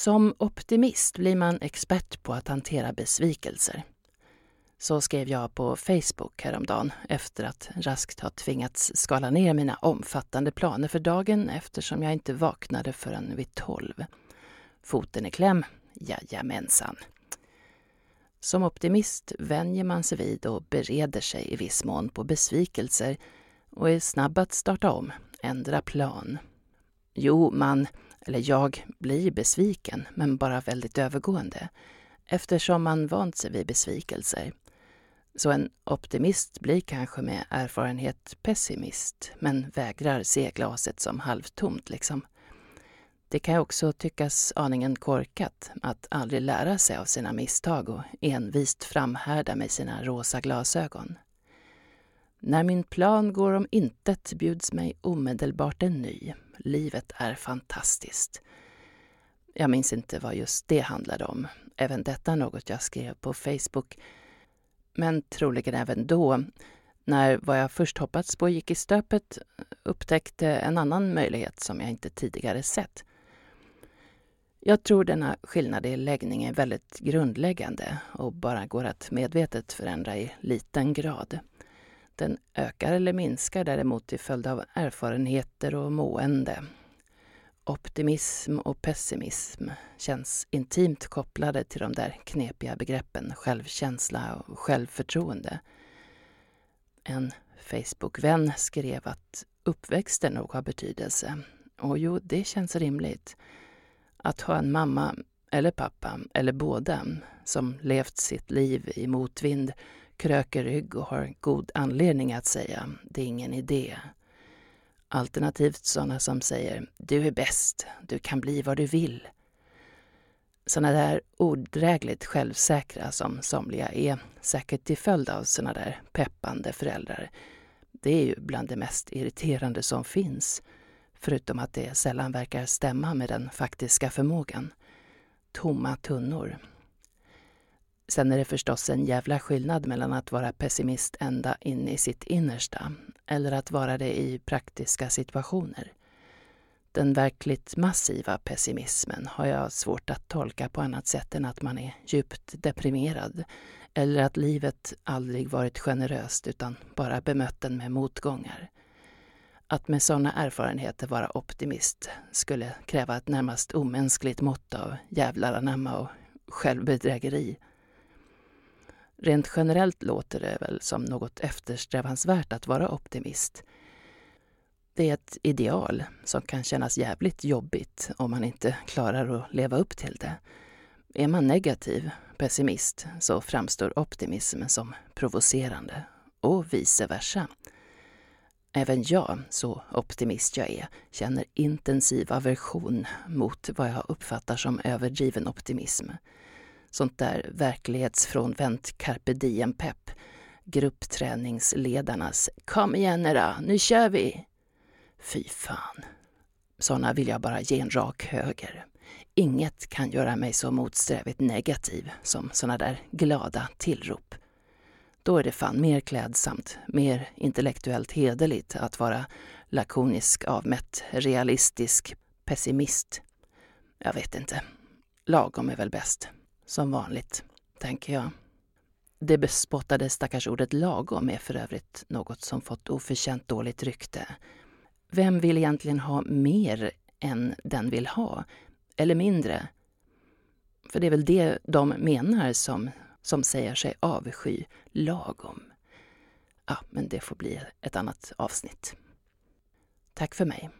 Som optimist blir man expert på att hantera besvikelser. Så skrev jag på Facebook häromdagen efter att raskt ha tvingats skala ner mina omfattande planer för dagen eftersom jag inte vaknade förrän vid tolv. Foten i kläm? Jajamensan. Som optimist vänjer man sig vid och bereder sig i viss mån på besvikelser och är snabb att starta om, ändra plan. Jo, man, eller jag, blir besviken, men bara väldigt övergående eftersom man vant sig vid besvikelser. Så en optimist blir kanske med erfarenhet pessimist, men vägrar se glaset som halvtomt liksom. Det kan ju också tyckas aningen korkat att aldrig lära sig av sina misstag och envist framhärda med sina rosa glasögon. När min plan går om intet bjuds mig omedelbart en ny. Livet är fantastiskt. Jag minns inte vad just det handlade om. Även detta något jag skrev på Facebook. Men troligen även då, när vad jag först hoppats på gick i stöpet, upptäckte en annan möjlighet som jag inte tidigare sett. Jag tror denna skillnad i läggning är väldigt grundläggande och bara går att medvetet förändra i liten grad. Den ökar eller minskar däremot till följd av erfarenheter och mående. Optimism och pessimism känns intimt kopplade till de där knepiga begreppen självkänsla och självförtroende. En Facebook-vän skrev att uppväxten nog har betydelse. Och jo, det känns rimligt. Att ha en mamma eller pappa, eller båda, som levt sitt liv i motvind, kröker rygg och har god anledning att säga det är ingen idé. Alternativt sådana som säger du är bäst, du kan bli vad du vill. Sådana där odrägligt självsäkra som somliga är, säkert till följd av sådana där peppande föräldrar, det är ju bland det mest irriterande som finns. Förutom att det sällan verkar stämma med den faktiska förmågan. Tomma tunnor. Sen är det förstås en jävla skillnad mellan att vara pessimist ända in i sitt innersta eller att vara det i praktiska situationer. Den verkligt massiva pessimismen har jag svårt att tolka på annat sätt än att man är djupt deprimerad eller att livet aldrig varit generöst utan bara bemött den med motgångar. Att med sådana erfarenheter vara optimist skulle kräva ett närmast omänskligt mått av jävlar anamma och självbedrägeri. Rent generellt låter det väl som något eftersträvansvärt att vara optimist. Det är ett ideal som kan kännas jävligt jobbigt om man inte klarar att leva upp till det. Är man negativ, pessimist, så framstår optimismen som provocerande och vice versa. Även jag, så optimist jag är, känner intensiv aversion mot vad jag uppfattar som överdriven optimism. Sånt där verklighetsfrånvänt carpe diem-pepp. Gruppträningsledarnas ”Kom igen era, nu kör vi!” Fy fan. Såna vill jag bara ge en rak höger. Inget kan göra mig så motsträvigt negativ som såna där glada tillrop. Då är det fan mer klädsamt, mer intellektuellt hederligt att vara lakonisk, avmätt, realistisk, pessimist. Jag vet inte. Lagom är väl bäst. Som vanligt, tänker jag. Det bespottade stackars ordet lagom är för övrigt något som fått oförtjänt dåligt rykte. Vem vill egentligen ha mer än den vill ha? Eller mindre? För det är väl det de menar som som säger sig avsky lagom. Ja, men det får bli ett annat avsnitt. Tack för mig.